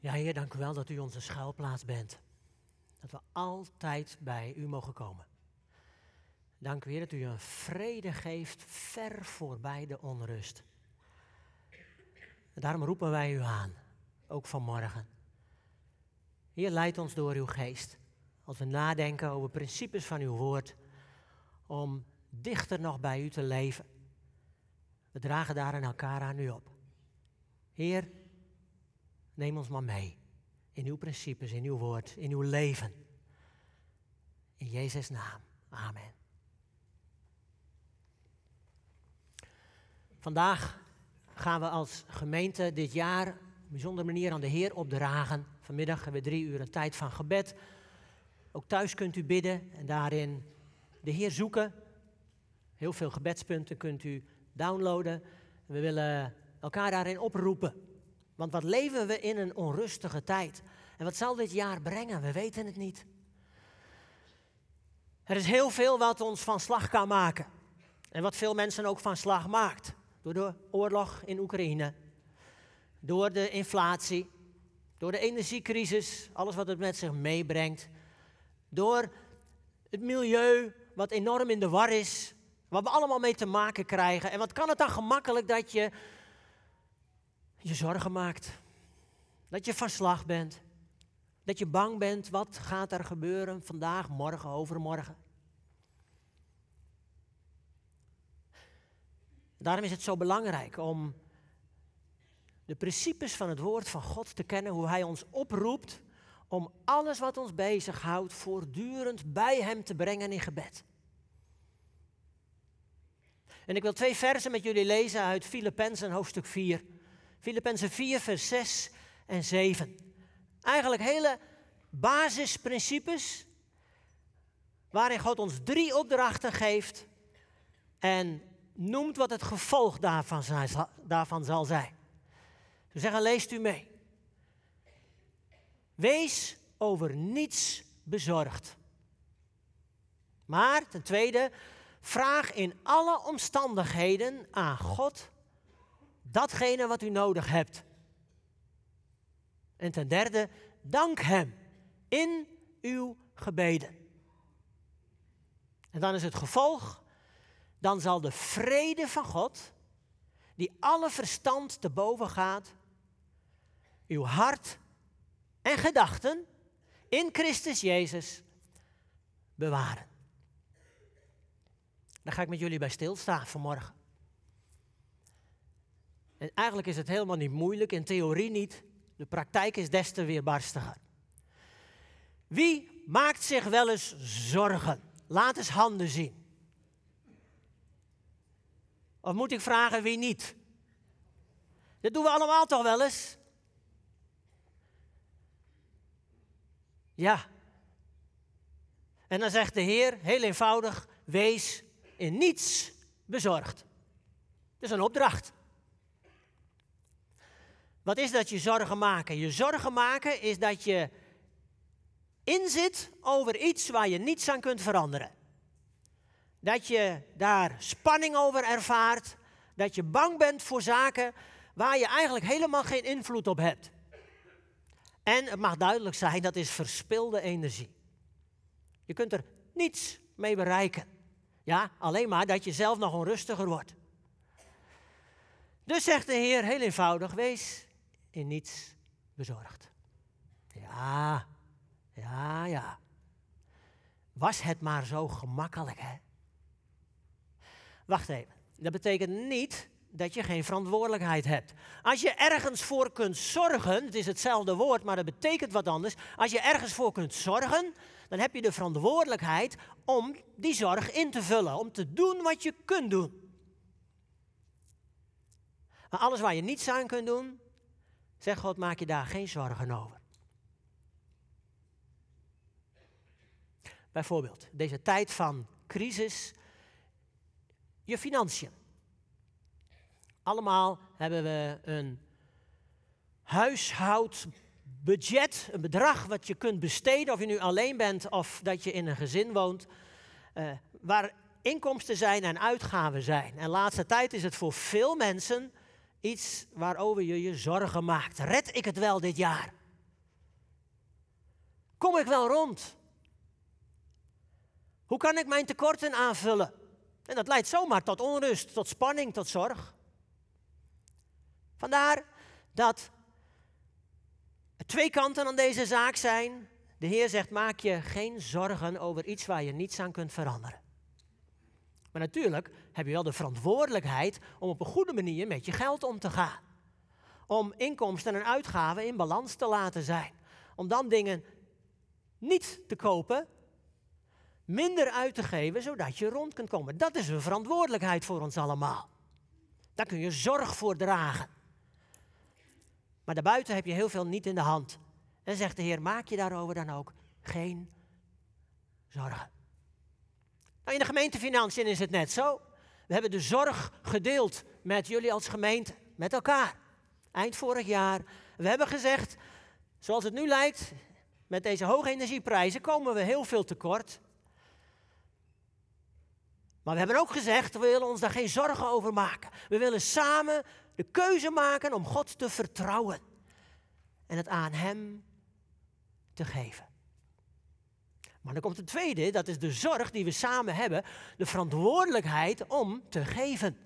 Ja, Heer, dank u wel dat u onze schuilplaats bent. Dat we altijd bij u mogen komen. Dank u, Heer, dat u een vrede geeft ver voorbij de onrust. Daarom roepen wij u aan, ook vanmorgen. Heer, leid ons door uw geest. Als we nadenken over principes van uw woord, om dichter nog bij u te leven. We dragen daar aan elkaar aan u op. Heer, neem ons maar mee in uw principes, in uw woord, in uw leven. In Jezus' naam. Amen. Vandaag gaan we als gemeente dit jaar op een bijzondere manier aan de Heer opdragen. Vanmiddag hebben we drie uur een tijd van gebed. Ook thuis kunt u bidden en daarin de Heer zoeken. Heel veel gebedspunten kunt u downloaden. We willen elkaar daarin oproepen. Want wat leven we in een onrustige tijd? En wat zal dit jaar brengen? We weten het niet. Er is heel veel wat ons van slag kan maken. En wat veel mensen ook van slag maakt. Door de oorlog in Oekraïne. Door de inflatie. Door de energiecrisis. Alles wat het met zich meebrengt. Door het milieu wat enorm in de war is. Waar we allemaal mee te maken krijgen. En wat kan het dan gemakkelijk dat je je zorgen maakt. Dat je van slag bent. Dat je bang bent, wat gaat er gebeuren vandaag, morgen, overmorgen. Daarom is het zo belangrijk om de principes van het woord van God te kennen, hoe Hij ons oproept om alles wat ons bezighoudt voortdurend bij Hem te brengen in gebed. En ik wil twee versen met jullie lezen uit Filippenzen hoofdstuk 4. Filippenzen 4, vers 6 en 7. Eigenlijk hele basisprincipes waarin God ons drie opdrachten geeft en noemt wat het gevolg daarvan, daarvan zal zijn. Ze zeggen, leest u mee. Wees over niets bezorgd. Maar ten tweede, vraag in alle omstandigheden aan God datgene wat u nodig hebt. En ten derde, dank Hem in uw gebeden. En dan is het gevolg, dan zal de vrede van God, die alle verstand te boven gaat, uw hart en gedachten in Christus Jezus bewaren. Daar ga ik met jullie bij stilstaan vanmorgen. En eigenlijk is het helemaal niet moeilijk, in theorie niet. De praktijk is des te weerbarstiger. Wie maakt zich wel eens zorgen? Laat eens handen zien. Of moet ik vragen wie niet? Dat doen we allemaal toch wel eens? Ja. En dan zegt de Heer heel eenvoudig: wees in niets bezorgd. Dat is een opdracht. Wat is dat je zorgen maken? Je zorgen maken is dat je inzit over iets waar je niets aan kunt veranderen. Dat je daar spanning over ervaart. Dat je bang bent voor zaken waar je eigenlijk helemaal geen invloed op hebt. En het mag duidelijk zijn, dat is verspilde energie. Je kunt er niets mee bereiken. Ja, alleen maar dat je zelf nog onrustiger wordt. Dus zegt de Heer heel eenvoudig: wees in niets bezorgd. Ja, ja, ja. Was het maar zo gemakkelijk, hè? Wacht even. Dat betekent niet dat je geen verantwoordelijkheid hebt. Als je ergens voor kunt zorgen, het is hetzelfde woord, maar dat betekent wat anders. Als je ergens voor kunt zorgen, dan heb je de verantwoordelijkheid om die zorg in te vullen, om te doen wat je kunt doen. Maar alles waar je niets aan kunt doen, Zeg God, maak je daar geen zorgen over. Bijvoorbeeld, deze tijd van crisis, je financiën. Allemaal hebben we een huishoudbudget, een bedrag wat je kunt besteden, of je nu alleen bent of dat je in een gezin woont, uh, waar inkomsten zijn en uitgaven zijn. En laatste tijd is het voor veel mensen Iets waarover je je zorgen maakt. Red ik het wel dit jaar? Kom ik wel rond? Hoe kan ik mijn tekorten aanvullen? En dat leidt zomaar tot onrust, tot spanning, tot zorg. Vandaar dat er twee kanten aan deze zaak zijn. De Heer zegt: maak je geen zorgen over iets waar je niets aan kunt veranderen. Maar natuurlijk heb je wel de verantwoordelijkheid om op een goede manier met je geld om te gaan. Om inkomsten en uitgaven in balans te laten zijn. Om dan dingen niet te kopen, minder uit te geven, zodat je rond kunt komen. Dat is een verantwoordelijkheid voor ons allemaal. Daar kun je zorg voor dragen. Maar daarbuiten heb je heel veel niet in de hand. En zegt de Heer, maak je daarover dan ook geen zorgen. Nou, in de gemeentefinanciën is het net zo. We hebben de zorg gedeeld met jullie als gemeente, met elkaar. Eind vorig jaar. We hebben gezegd, zoals het nu lijkt, met deze hoge energieprijzen komen we heel veel tekort. Maar we hebben ook gezegd, we willen ons daar geen zorgen over maken. We willen samen de keuze maken om God te vertrouwen. En het aan Hem te geven. Maar dan komt het tweede, dat is de zorg die we samen hebben, de verantwoordelijkheid om te geven.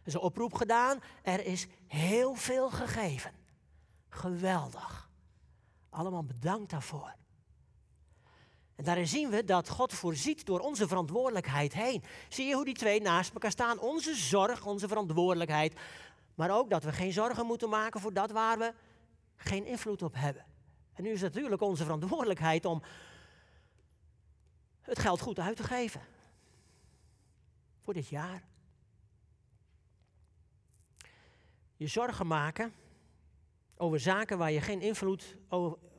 Er is een oproep gedaan, er is heel veel gegeven. Geweldig. Allemaal bedankt daarvoor. En daarin zien we dat God voorziet door onze verantwoordelijkheid heen. Zie je hoe die twee naast elkaar staan? Onze zorg, onze verantwoordelijkheid. Maar ook dat we geen zorgen moeten maken voor dat waar we geen invloed op hebben. En nu is het natuurlijk onze verantwoordelijkheid om het geld goed uit te geven. Voor dit jaar. Je zorgen maken over zaken waar je geen invloed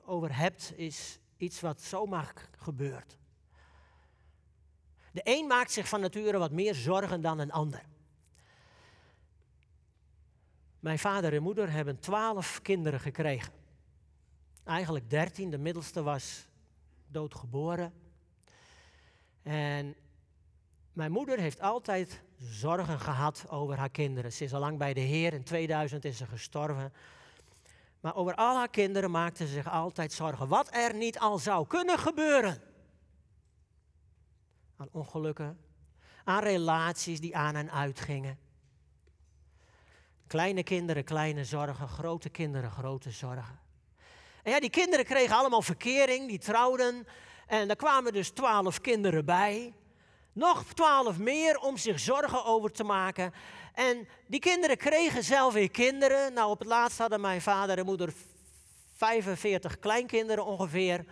over hebt, is iets wat zomaar gebeurt. De een maakt zich van nature wat meer zorgen dan een ander. Mijn vader en moeder hebben twaalf kinderen gekregen. Eigenlijk dertien, de middelste was doodgeboren. En mijn moeder heeft altijd zorgen gehad over haar kinderen. Ze is al lang bij de Heer, in 2000 is ze gestorven. Maar over al haar kinderen maakte ze zich altijd zorgen. Wat er niet al zou kunnen gebeuren. Aan ongelukken, aan relaties die aan en uit gingen. Kleine kinderen, kleine zorgen, grote kinderen, grote zorgen. En ja, die kinderen kregen allemaal verkering, die trouwden. En daar kwamen dus twaalf kinderen bij. Nog twaalf meer om zich zorgen over te maken. En die kinderen kregen zelf weer kinderen. Nou, op het laatst hadden mijn vader en moeder 45 kleinkinderen ongeveer.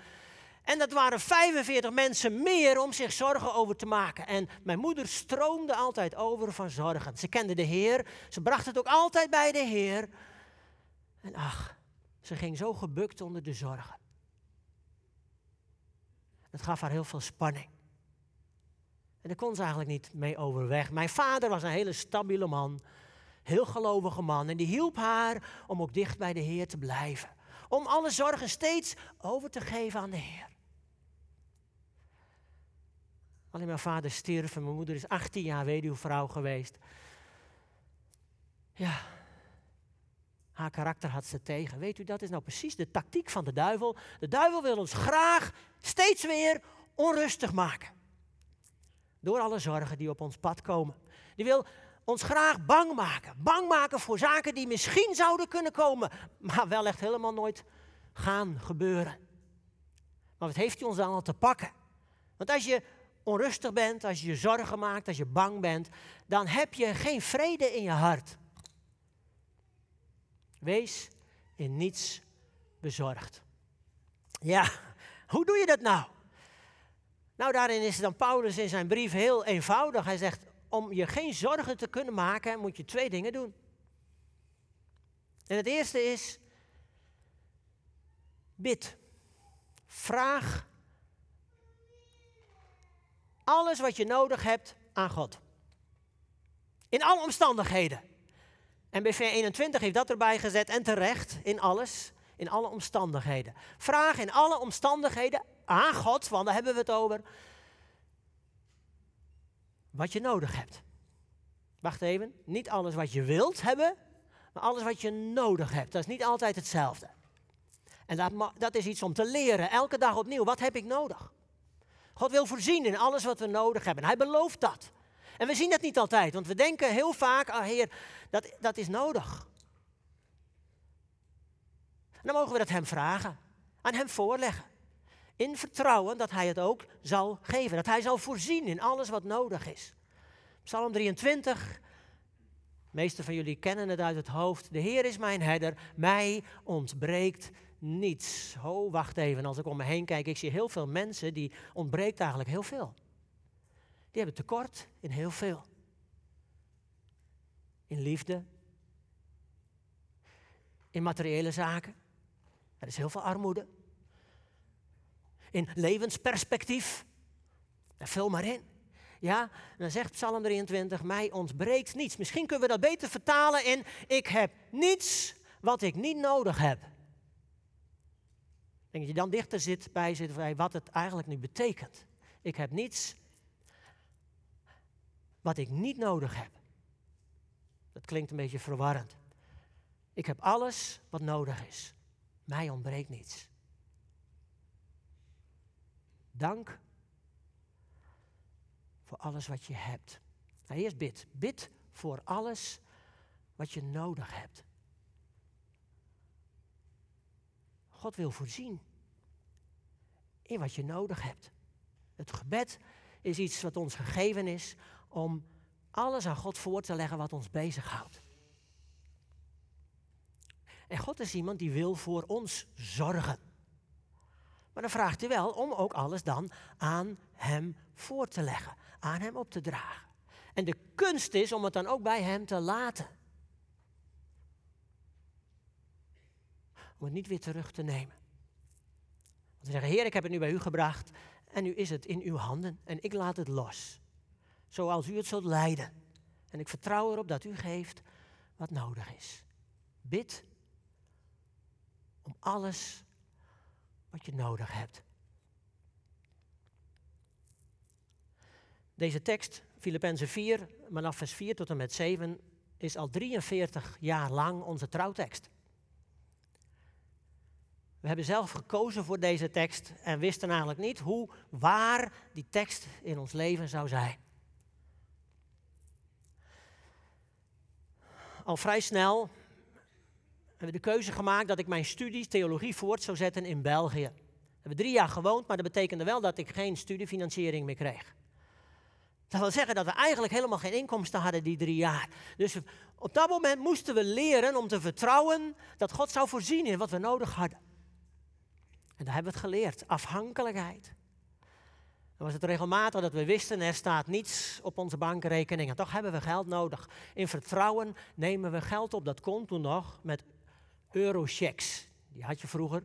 En dat waren 45 mensen meer om zich zorgen over te maken. En mijn moeder stroomde altijd over van zorgen. Ze kende de Heer, ze bracht het ook altijd bij de Heer. En ach, ze ging zo gebukt onder de zorgen. Het gaf haar heel veel spanning. En daar kon ze eigenlijk niet mee overweg. Mijn vader was een hele stabiele man, heel gelovige man. En die hielp haar om ook dicht bij de Heer te blijven. Om alle zorgen steeds over te geven aan de Heer. Alleen mijn vader stierf en mijn moeder is 18 jaar weduwvrouw geweest. Ja, haar karakter had ze tegen. Weet u, dat is nou precies de tactiek van de duivel. De duivel wil ons graag steeds weer onrustig maken. Door alle zorgen die op ons pad komen. Die wil ons graag bang maken. Bang maken voor zaken die misschien zouden kunnen komen, maar wel echt helemaal nooit gaan gebeuren. Maar wat heeft hij ons dan al te pakken? Want als je onrustig bent, als je je zorgen maakt, als je bang bent, dan heb je geen vrede in je hart. Wees in niets bezorgd. Ja, hoe doe je dat nou? Nou, daarin is dan Paulus in zijn brief heel eenvoudig. Hij zegt, om je geen zorgen te kunnen maken, moet je twee dingen doen. En het eerste is, bid. Vraag alles wat je nodig hebt aan God. In alle omstandigheden. En BV 21 heeft dat erbij gezet en terecht in alles, in alle omstandigheden. Vraag in alle omstandigheden aan God, want daar hebben we het over, wat je nodig hebt. Wacht even, niet alles wat je wilt hebben, maar alles wat je nodig hebt. Dat is niet altijd hetzelfde. En dat, dat is iets om te leren, elke dag opnieuw. Wat heb ik nodig? God wil voorzien in alles wat we nodig hebben. Hij belooft dat. En we zien dat niet altijd, want we denken heel vaak, ah Heer, dat, dat is nodig. Dan mogen we dat Hem vragen, aan Hem voorleggen. In vertrouwen dat Hij het ook zal geven, dat Hij zal voorzien in alles wat nodig is. Psalm 23, de meeste van jullie kennen het uit het hoofd. De Heer is mijn herder, mij ontbreekt niets. Oh, wacht even, als ik om me heen kijk, ik zie heel veel mensen die ontbreekt eigenlijk heel veel. Die hebben tekort in heel veel. In liefde, in materiële zaken. Er is heel veel armoede. In levensperspectief. Daar vul maar in. Ja, dan zegt Psalm 23, mij ontbreekt niets. Misschien kunnen we dat beter vertalen in, ik heb niets wat ik niet nodig heb. Denk dat je dan dichter zit bij zit bij wat het eigenlijk nu betekent. Ik heb niets wat ik niet nodig heb. Dat klinkt een beetje verwarrend. Ik heb alles wat nodig is. Mij ontbreekt niets. Dank voor alles wat je hebt. Nou, eerst bid. Bid voor alles wat je nodig hebt. God wil voorzien in wat je nodig hebt. Het gebed is iets wat ons gegeven is om alles aan God voor te leggen wat ons bezighoudt. En God is iemand die wil voor ons zorgen. Maar dan vraagt hij wel om ook alles dan aan Hem voor te leggen, aan Hem op te dragen. En de kunst is om het dan ook bij Hem te laten. Om het niet weer terug te nemen. Want we zeggen, Heer, ik heb het nu bij U gebracht en nu is het in Uw handen en ik laat het los zoals u het zult leiden. En ik vertrouw erop dat u geeft wat nodig is. Bid om alles wat je nodig hebt. Deze tekst, Filippenzen 4, vanaf vers 4 tot en met 7, is al 43 jaar lang onze trouwtekst. We hebben zelf gekozen voor deze tekst en wisten eigenlijk niet hoe waar die tekst in ons leven zou zijn. Al vrij snel hebben we de keuze gemaakt dat ik mijn studie theologie voort zou zetten in België. We hebben drie jaar gewoond, maar dat betekende wel dat ik geen studiefinanciering meer kreeg. Dat wil zeggen dat we eigenlijk helemaal geen inkomsten hadden die drie jaar. Dus op dat moment moesten we leren om te vertrouwen dat God zou voorzien in wat we nodig hadden. En daar hebben we het geleerd. Afhankelijkheid. Dan was het regelmatig dat we wisten, er staat niets op onze bankrekening. En toch hebben we geld nodig. In vertrouwen nemen we geld op. Dat kon toen nog met eurochecks. Die had je vroeger.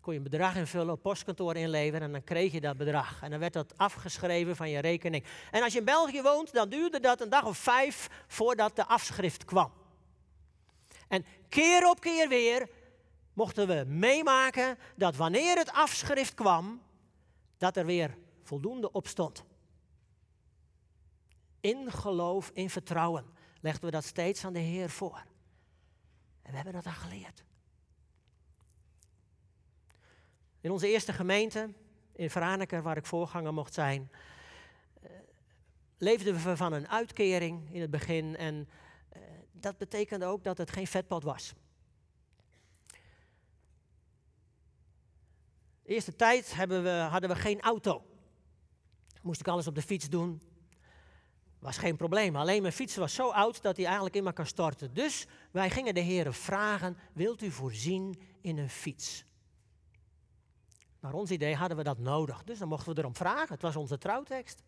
Kon je een bedrag invullen, op postkantoor inleveren en dan kreeg je dat bedrag. En dan werd dat afgeschreven van je rekening. En als je in België woont, dan duurde dat een dag of vijf voordat de afschrift kwam. En keer op keer weer mochten we meemaken dat wanneer het afschrift kwam, dat er weer voldoende opstond. In geloof, in vertrouwen legden we dat steeds aan de Heer voor. En we hebben dat dan geleerd. In onze eerste gemeente, in Franeker, waar ik voorganger mocht zijn, eh, leefden we van een uitkering in het begin. En eh, dat betekende ook dat het geen vetpad was. De eerste tijd we, hadden we geen auto. Moest ik alles op de fiets doen. Was geen probleem. Alleen mijn fiets was zo oud dat hij eigenlijk in kan storten. Dus wij gingen de heren vragen, wilt u voorzien in een fiets? Naar ons idee hadden we dat nodig. Dus dan mochten we erom vragen. Het was onze trouwtekst.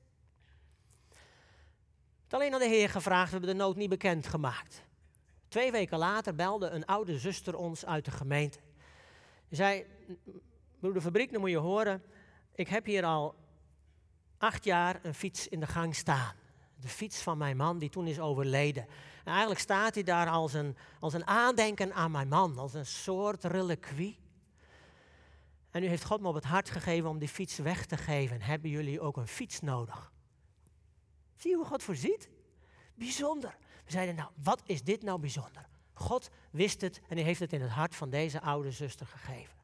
Het alleen aan de Heer gevraagd, we hebben de nood niet bekend gemaakt. Twee weken later belde een oude zuster ons uit de gemeente. Ze zei, broeder Fabriek, dan moet je horen, ik heb hier al acht jaar een fiets in de gang staan. De fiets van mijn man die toen is overleden. En eigenlijk staat hij daar als een, als een aandenken aan mijn man, als een soort reliquie. En nu heeft God me op het hart gegeven om die fiets weg te geven. Hebben jullie ook een fiets nodig? Zie je hoe God voorziet? Bijzonder. We zeiden, nou, wat is dit nou bijzonder? God wist het en hij heeft het in het hart van deze oude zuster gegeven.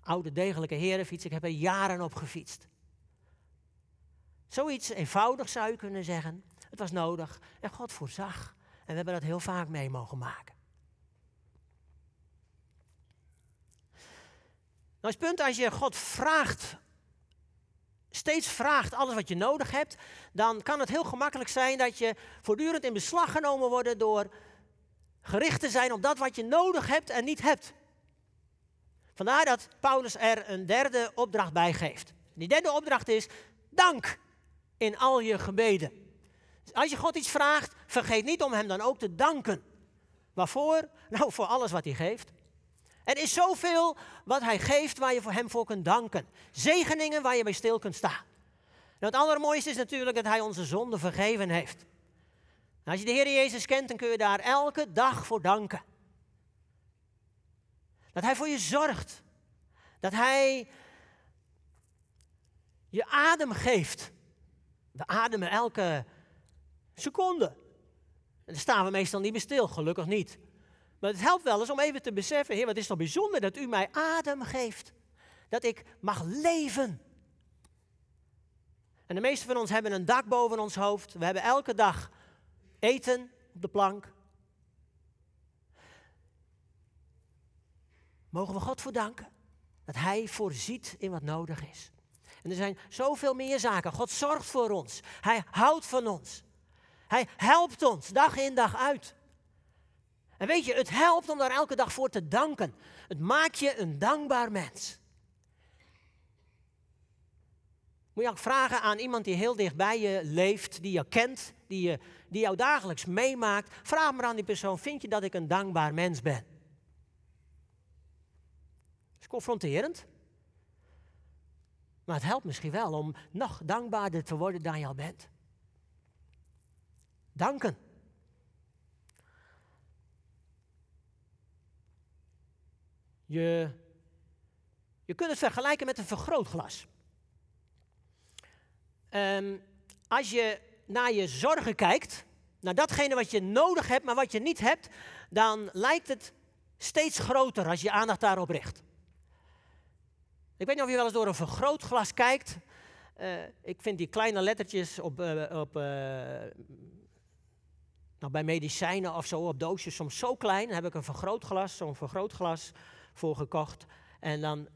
oude degelijke herenfiets. Ik heb er jaren op gefietst. Zoiets eenvoudig zou je kunnen zeggen. Het was nodig en God voorzag. En we hebben dat heel vaak mee mogen maken. Nou is punt, als je God vraagt, steeds vraagt alles wat je nodig hebt, dan kan het heel gemakkelijk zijn dat je voortdurend in beslag genomen wordt door gericht te zijn op dat wat je nodig hebt en niet hebt. Vandaar dat Paulus er een derde opdracht bij geeft. Die derde opdracht is dank in al je gebeden. Dus als je God iets vraagt, vergeet niet om hem dan ook te danken. Waarvoor? Nou, voor alles wat hij geeft. Er is zoveel wat hij geeft waar je voor hem voor kunt danken. Zegeningen waar je bij stil kunt staan. Nou, het allermooiste is natuurlijk dat hij onze zonde vergeven heeft. als je de Heer Jezus kent, dan kun je daar elke dag voor danken. Dat hij voor je zorgt. Dat hij je adem geeft. We ademen elke seconde. En daar staan we meestal niet meer stil, gelukkig niet. Maar het helpt wel eens om even te beseffen, Heer, wat is toch bijzonder dat u mij adem geeft. Dat ik mag leven. En de meesten van ons hebben een dak boven ons hoofd. We hebben elke dag eten op de plank. Mogen we God voor danken dat Hij voorziet in wat nodig is. En er zijn zoveel meer zaken. God zorgt voor ons. Hij houdt van ons. Hij helpt ons dag in dag uit. En weet je, het helpt om daar elke dag voor te danken. Het maakt je een dankbaar mens. Moet je ook vragen aan iemand die heel dicht bij je leeft, die je kent, die, je, die jou dagelijks meemaakt. Vraag maar aan die persoon, vind je dat ik een dankbaar mens ben? Dat is confronterend. Maar het helpt misschien wel om nog dankbaarder te worden dan je al bent. Danken. Je, je kunt het vergelijken met een vergrootglas. Um, als je naar je zorgen kijkt, naar datgene wat je nodig hebt, maar wat je niet hebt, dan lijkt het steeds groter als je aandacht daarop richt. Ik weet niet of je wel eens door een vergrootglas kijkt. Uh, ik vind die kleine lettertjes op, uh, op uh, nou, bij medicijnen of zo, op doosjes soms zo klein. Dan heb ik een vergrootglas, zo'n vergrootglas voor gekocht. En dan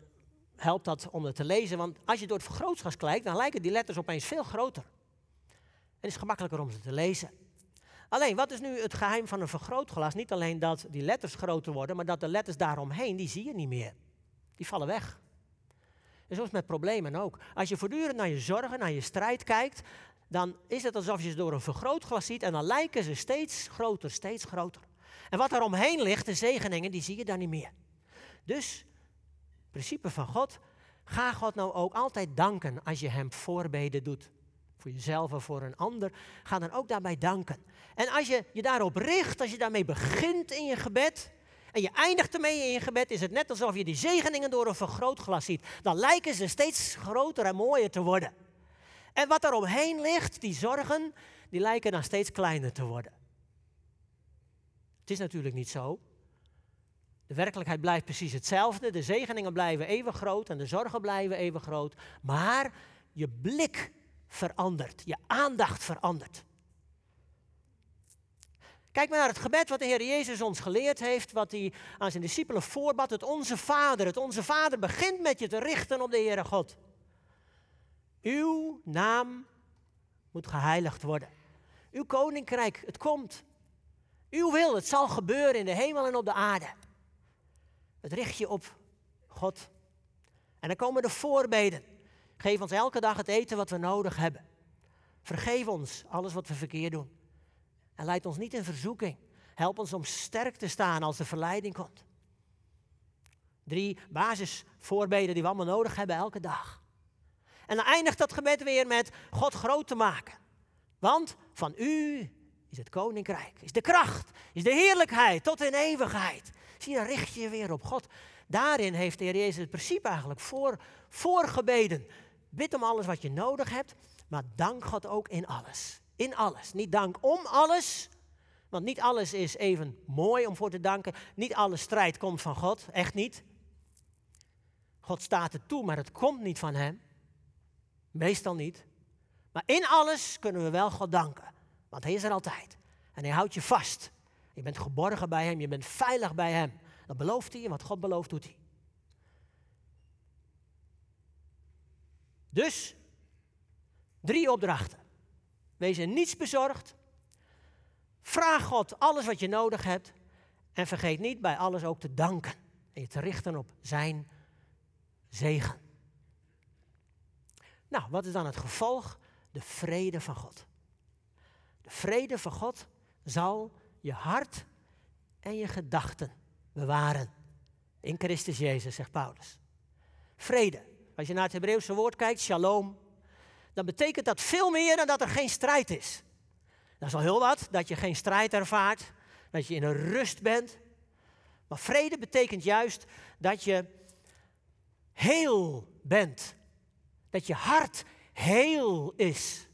helpt dat om het te lezen. Want als je door het vergrootglas kijkt, dan lijken die letters opeens veel groter. En het is gemakkelijker om ze te lezen. Alleen, wat is nu het geheim van een vergrootglas? Niet alleen dat die letters groter worden, maar dat de letters daaromheen, die zie je niet meer. Die vallen weg. En zo is het met problemen ook. Als je voortdurend naar je zorgen, naar je strijd kijkt, dan is het alsof je ze door een vergrootglas ziet en dan lijken ze steeds groter, steeds groter. En wat er omheen ligt, de zegeningen, die zie je dan niet meer. Dus, principe van God, ga God nou ook altijd danken als je hem voorbeden doet. Voor jezelf of voor een ander, ga dan ook daarbij danken. En als je je daarop richt, als je daarmee begint in je gebed, en je eindigt ermee in je gebed, is het net alsof je die zegeningen door een vergrootglas ziet. Dan lijken ze steeds groter en mooier te worden. En wat er omheen ligt, die zorgen, die lijken dan steeds kleiner te worden. Het is natuurlijk niet zo. De werkelijkheid blijft precies hetzelfde. De zegeningen blijven even groot en de zorgen blijven even groot. Maar je blik verandert, je aandacht verandert. Kijk maar naar het gebed wat de Heer Jezus ons geleerd heeft, wat hij aan zijn discipelen voorbad, het Onze Vader. Het Onze Vader begint met je te richten op de Heere God. Uw naam moet geheiligd worden. Uw koninkrijk, het komt. Uw wil, het zal gebeuren in de hemel en op de aarde. Het richt je op God. En dan komen de voorbeden. Geef ons elke dag het eten wat we nodig hebben. Vergeef ons alles wat we verkeerd doen. En leid ons niet in verzoeking. Help ons om sterk te staan als de verleiding komt. Drie basisvoorbeden die we allemaal nodig hebben elke dag. En dan eindigt dat gebed weer met God groot te maken. Want van u is het koninkrijk, is de kracht, is de heerlijkheid tot in eeuwigheid. Zie, dan richt je je weer op God. Daarin heeft de Heer Jezus het principe eigenlijk voor, voorgebeden. Bid om alles wat je nodig hebt, maar dank God ook in alles. In alles. Niet dank om alles, want niet alles is even mooi om voor te danken. Niet alle strijd komt van God, echt niet. God staat er toe, maar het komt niet van Hem. Meestal niet. Maar in alles kunnen we wel God danken. Want Hij is er altijd. En Hij houdt je vast. Je bent geborgen bij Hem, je bent veilig bij Hem. Dat belooft Hij en wat God belooft doet Hij. Dus, drie opdrachten. Wees in niets bezorgd. Vraag God alles wat je nodig hebt. En vergeet niet bij alles ook te danken. En je te richten op Zijn zegen. Nou, wat is dan het gevolg? De vrede van God. De vrede van God zal je hart en je gedachten bewaren. In Christus Jezus, zegt Paulus. Vrede. Als je naar het Hebreeuwse woord kijkt, shalom, dan betekent dat veel meer dan dat er geen strijd is. Dat is al heel wat, dat je geen strijd ervaart, dat je in een rust bent. Maar vrede betekent juist dat je heel bent. Dat je hart heel is.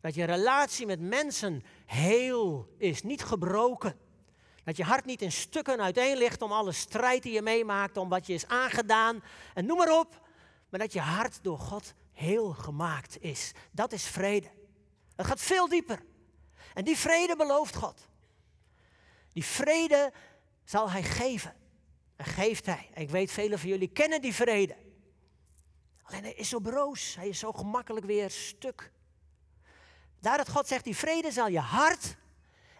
Dat je relatie met mensen heel is, niet gebroken. Dat je hart niet in stukken uiteen ligt om alle strijd die je meemaakt, om wat je is aangedaan en noem maar op. Maar dat je hart door God heel gemaakt is. Dat is vrede. Het gaat veel dieper. En die vrede belooft God. Die vrede zal Hij geven. En geeft Hij. En ik weet, velen van jullie kennen die vrede. Alleen hij is zo broos. Hij is zo gemakkelijk weer stuk. Daar dat God zegt, die vrede zal je hart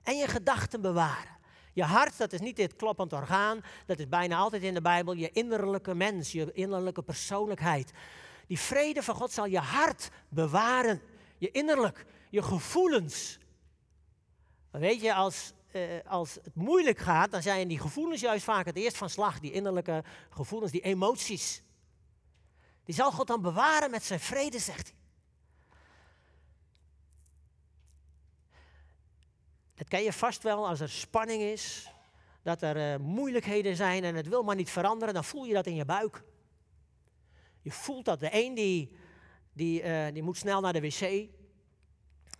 en je gedachten bewaren. Je hart, dat is niet dit kloppend orgaan, dat is bijna altijd in de Bijbel je innerlijke mens, je innerlijke persoonlijkheid. Die vrede van God zal je hart bewaren, je innerlijk, je gevoelens. weet je, als, eh, als het moeilijk gaat, dan zijn die gevoelens juist vaak het eerst van slag, die innerlijke gevoelens, die emoties. Die zal God dan bewaren met zijn vrede, zegt hij. Dat ken je vast wel als er spanning is, dat er uh, moeilijkheden zijn en het wil maar niet veranderen, dan voel je dat in je buik. Je voelt dat de een die, die, uh, die moet snel naar de wc,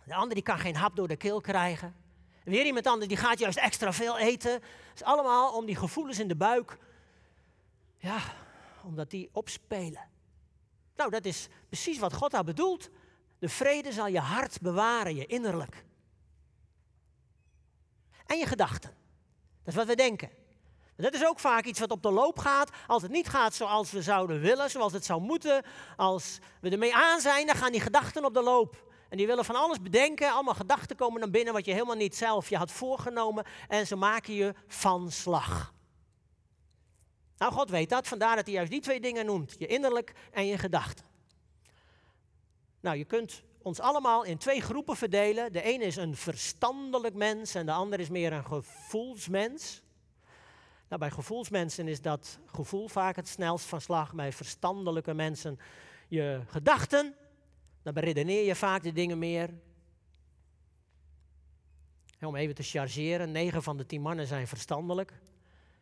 de ander die kan geen hap door de keel krijgen. En weer iemand anders die gaat juist extra veel eten. Het is allemaal om die gevoelens in de buik, ja, omdat die opspelen. Nou, dat is precies wat God daar bedoelt. De vrede zal je hart bewaren, je innerlijk. En je gedachten. Dat is wat we denken. Dat is ook vaak iets wat op de loop gaat. Als het niet gaat zoals we zouden willen, zoals het zou moeten, als we ermee aan zijn, dan gaan die gedachten op de loop. En die willen van alles bedenken, allemaal gedachten komen naar binnen wat je helemaal niet zelf je had voorgenomen. En ze maken je van slag. Nou, God weet dat, vandaar dat hij juist die twee dingen noemt: je innerlijk en je gedachten. Nou, je kunt ons allemaal in twee groepen verdelen. De ene is een verstandelijk mens en de ander is meer een gevoelsmens. Nou, bij gevoelsmensen is dat gevoel vaak het snelst van slag. Bij verstandelijke mensen je gedachten. Dan beredeneer je vaak de dingen meer. om even te chargeren, 9 van de 10 mannen zijn verstandelijk.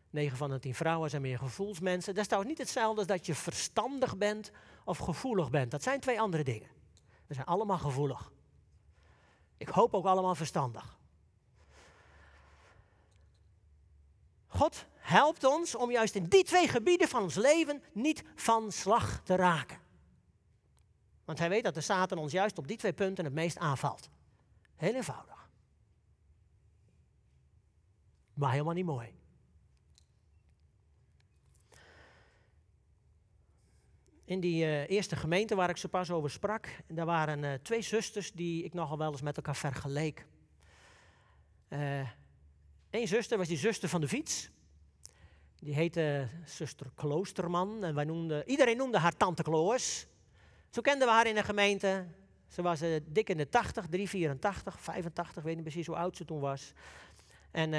9 van de 10 vrouwen zijn meer gevoelsmensen. Dat is trouwens niet hetzelfde als dat je verstandig bent of gevoelig bent. Dat zijn twee andere dingen. We zijn allemaal gevoelig. Ik hoop ook allemaal verstandig. God helpt ons om juist in die twee gebieden van ons leven niet van slag te raken. Want hij weet dat de Satan ons juist op die twee punten het meest aanvalt. Heel eenvoudig. Maar helemaal niet mooi. in die uh, eerste gemeente waar ik zo pas over sprak, daar waren uh, twee zusters die ik nogal wel eens met elkaar vergeleek. Eén zuster was die zuster van de fiets. Die heette zuster Kloosterman. En wij noemden, iedereen noemde haar tante Kloos. Zo kenden we haar in de gemeente. Ze was dik in de 80, 384, 85, weet niet precies hoe oud ze toen was. En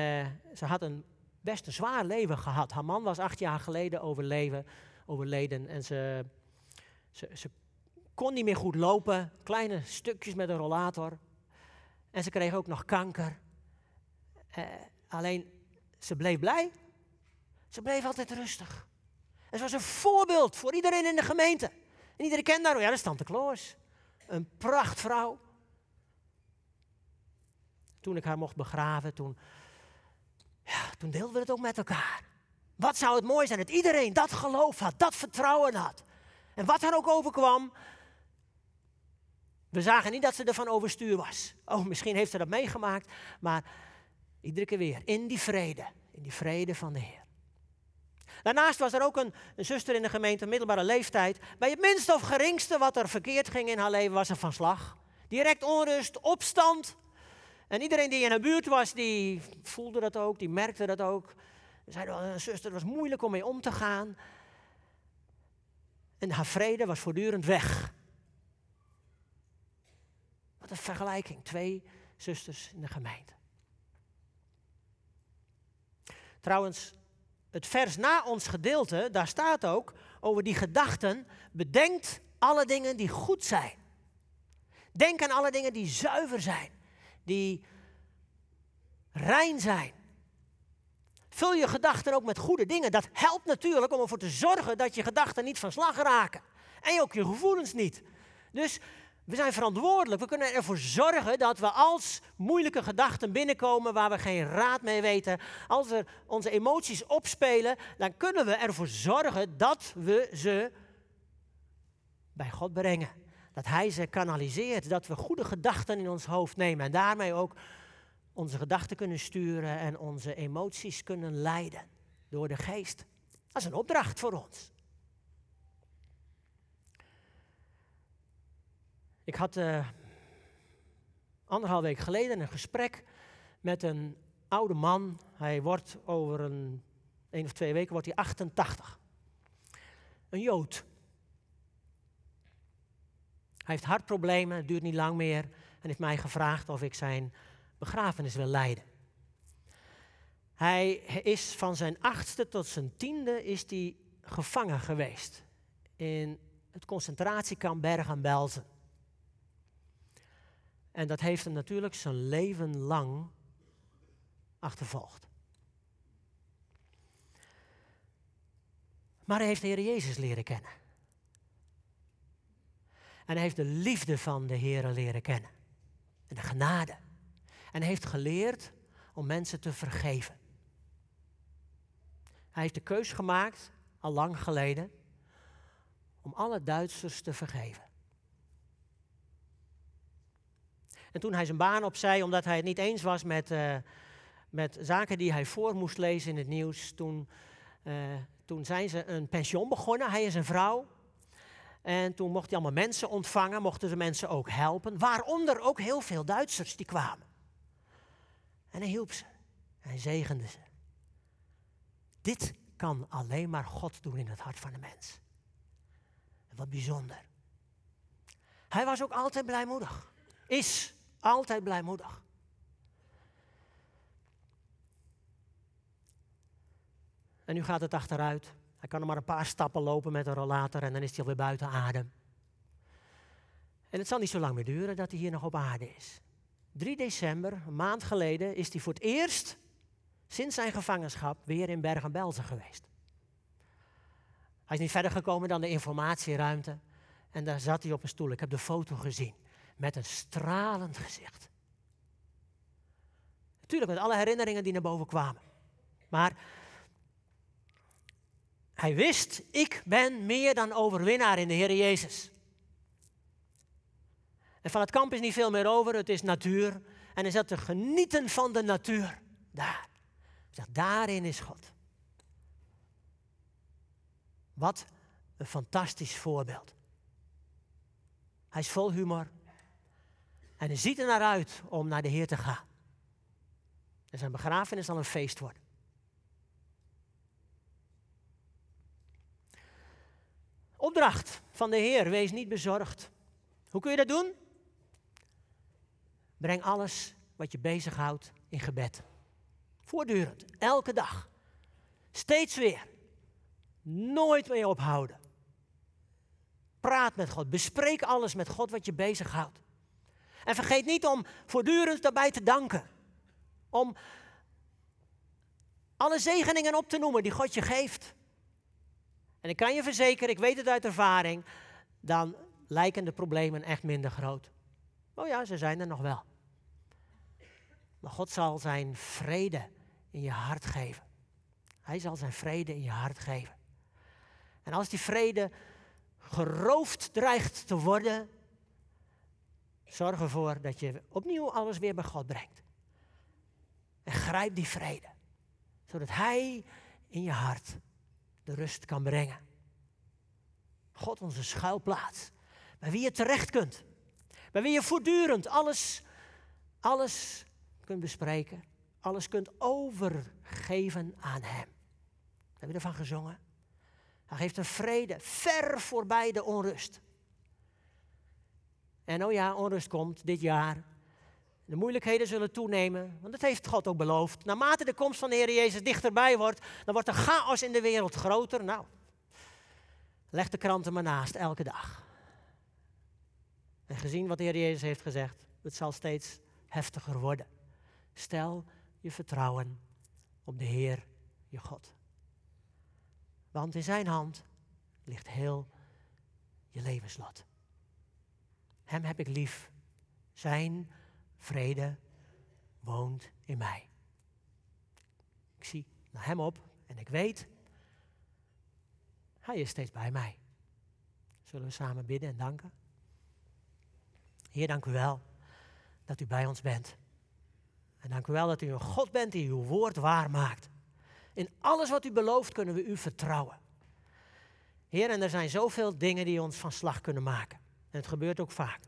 ze had een best een zwaar leven gehad. Haar man was acht jaar geleden overleven overleden. En ze, ze, ze kon niet meer goed lopen, kleine stukjes met een rollator. En ze kreeg ook nog kanker. Eh, alleen, ze bleef blij. Ze bleef altijd rustig. En ze was een voorbeeld voor iedereen in de gemeente. En iedereen kende haar. Ja, dat is Tante Kloos. Een prachtvrouw. Toen ik haar mocht begraven, toen, ja, toen deelden we het ook met elkaar. Wat zou het mooi zijn dat iedereen dat geloof had, dat vertrouwen had. En wat er ook overkwam, we zagen niet dat ze ervan overstuur was. Oh, misschien heeft ze dat meegemaakt, maar iedere keer weer in die vrede, in die vrede van de Heer. Daarnaast was er ook een, een, zuster in de gemeente, middelbare leeftijd. Bij het minste of geringste wat er verkeerd ging in haar leven, was er van slag. Direct onrust, opstand. En iedereen die in haar buurt was, die voelde dat ook, die merkte dat ook. Zeiden wel, zuster, het was moeilijk om mee om te gaan. En haar vrede was voortdurend weg. Wat een vergelijking. Twee zusters in de gemeente. Trouwens, het vers na ons gedeelte, daar staat ook over die gedachten. Bedenkt alle dingen die goed zijn. Denk aan alle dingen die zuiver zijn, die rein zijn. Vul je gedachten ook met goede dingen. Dat helpt natuurlijk om ervoor te zorgen dat je gedachten niet van slag raken. En ook je gevoelens niet. Dus we zijn verantwoordelijk. We kunnen ervoor zorgen dat we als moeilijke gedachten binnenkomen waar we geen raad mee weten, als er onze emoties opspelen, dan kunnen we ervoor zorgen dat we ze bij God brengen. Dat Hij ze kanaliseert, dat we goede gedachten in ons hoofd nemen en daarmee ook onze gedachten kunnen sturen en onze emoties kunnen leiden door de geest. Dat is een opdracht voor ons. Ik had uh, anderhalf week geleden een gesprek met een oude man. Hij wordt over een, een of twee weken wordt hij 88. Een Jood. Hij heeft hartproblemen, het duurt niet lang meer. En heeft mij gevraagd of ik zijn begrafenis wil leiden. Hij is van zijn achtste tot zijn tiende is hij gevangen geweest in het concentratiekamp Bergen-Belsen. En dat heeft hem natuurlijk zijn leven lang achtervolgd. Maar hij heeft de Heer Jezus leren kennen. En hij heeft de liefde van de Heer leren kennen. En de genade. En hij heeft geleerd om mensen te vergeven. Hij heeft de keus gemaakt, al lang geleden, om alle Duitsers te vergeven. En toen hij zijn baan opzij, omdat hij het niet eens was met, uh, met zaken die hij voor moest lezen in het nieuws, toen, uh, toen zijn ze een pension begonnen, hij en zijn vrouw. En toen mocht hij allemaal mensen ontvangen, mochten ze mensen ook helpen, waaronder ook heel veel Duitsers die kwamen. En hij hielp ze, hij zegende ze. Dit kan alleen maar God doen in het hart van de mens. Wat bijzonder. Hij was ook altijd blijmoedig. Is altijd blijmoedig. En nu gaat het achteruit. Hij kan er maar een paar stappen lopen met een rollator en dan is hij alweer buiten adem. En het zal niet zo lang meer duren dat hij hier nog op aarde is. 3 december, een maand geleden, is hij voor het eerst sinds zijn gevangenschap weer in Bergen-Belsen geweest. Hij is niet verder gekomen dan de informatieruimte. En daar zat hij op een stoel. Ik heb de foto gezien met een stralend gezicht. Natuurlijk met alle herinneringen die naar boven kwamen. Maar hij wist, ik ben meer dan overwinnaar in de Heer Jezus. En van het kamp is niet veel meer over, het is natuur. En hij zat te genieten van de natuur. Daar. Zegt, daarin is God. Wat een fantastisch voorbeeld. Hij is vol humor. En hij ziet er naar uit om naar de Heer te gaan. En zijn begrafenis zal een feest worden. Opdracht van de Heer, wees niet bezorgd. Hoe kun je dat doen? Breng alles wat je bezighoudt in gebed. Voortdurend, elke dag. Steeds weer. Nooit meer ophouden. Praat met God. Bespreek alles met God wat je bezighoudt. En vergeet niet om voortdurend daarbij te danken. Om alle zegeningen op te noemen die God je geeft. En ik kan je verzekeren, ik weet het uit ervaring, dan lijken de problemen echt minder groot. Oh ja, ze zijn er nog wel. Maar God zal zijn vrede in je hart geven. Hij zal zijn vrede in je hart geven. En als die vrede geroofd dreigt te worden, zorg ervoor dat je opnieuw alles weer bij God brengt. En grijp die vrede, zodat Hij in je hart de rust kan brengen. God onze schuilplaats, bij wie je terecht kunt, bij wie je voortdurend alles, alles kunt bespreken, alles kunt overgeven aan Hem. Heb je ervan gezongen? Hij geeft een vrede ver voorbij de onrust. En oh ja, onrust komt dit jaar. De moeilijkheden zullen toenemen, want dat heeft God ook beloofd. Naarmate de komst van de Heer Jezus dichterbij wordt, dan wordt de chaos in de wereld groter. Nou, leg de kranten maar naast elke dag. En gezien wat de Heer Jezus heeft gezegd, het zal steeds heftiger worden. Stel je vertrouwen op de Heer, je God. Want in zijn hand ligt heel je levenslot. Hem heb ik lief. Zijn vrede woont in mij. Ik zie naar hem op en ik weet, hij is steeds bij mij. Zullen we samen bidden en danken? Heer, dank u wel dat u bij ons bent. En dank u wel dat u een God bent die uw woord waar maakt. In alles wat u belooft kunnen we u vertrouwen. Heer, en er zijn zoveel dingen die ons van slag kunnen maken. En het gebeurt ook vaak.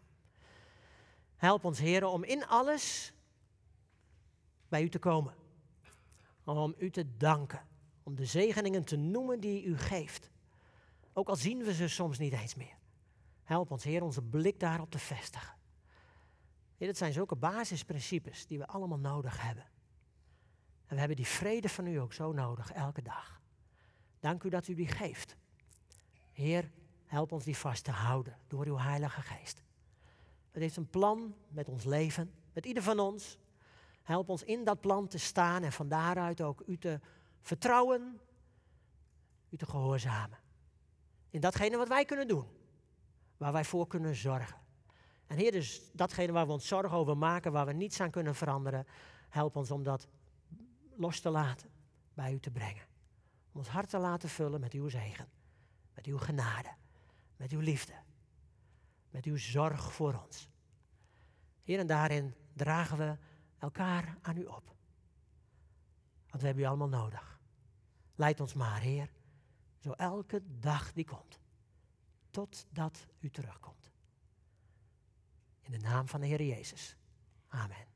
Help ons, Heer, om in alles bij u te komen. Om u te danken. Om de zegeningen te noemen die u geeft. Ook al zien we ze soms niet eens meer. Help ons, Heer, onze blik daarop te vestigen. Heer, dat zijn zulke basisprincipes die we allemaal nodig hebben. En we hebben die vrede van u ook zo nodig, elke dag. Dank u dat u die geeft. Heer, help ons die vast te houden door uw Heilige Geest. Het heeft een plan met ons leven, met ieder van ons. Help ons in dat plan te staan en van daaruit ook u te vertrouwen, u te gehoorzamen. In datgene wat wij kunnen doen, waar wij voor kunnen zorgen. En Heer, dus datgene waar we ons zorgen over maken, waar we niets aan kunnen veranderen, help ons om dat los te laten, bij u te brengen. Om ons hart te laten vullen met uw zegen, met uw genade, met uw liefde, met uw zorg voor ons. Heer, en daarin dragen we elkaar aan u op. Want we hebben u allemaal nodig. Leid ons maar, Heer, zo elke dag die komt, totdat u terugkomt. In de naam van de Heer Jezus. Amen.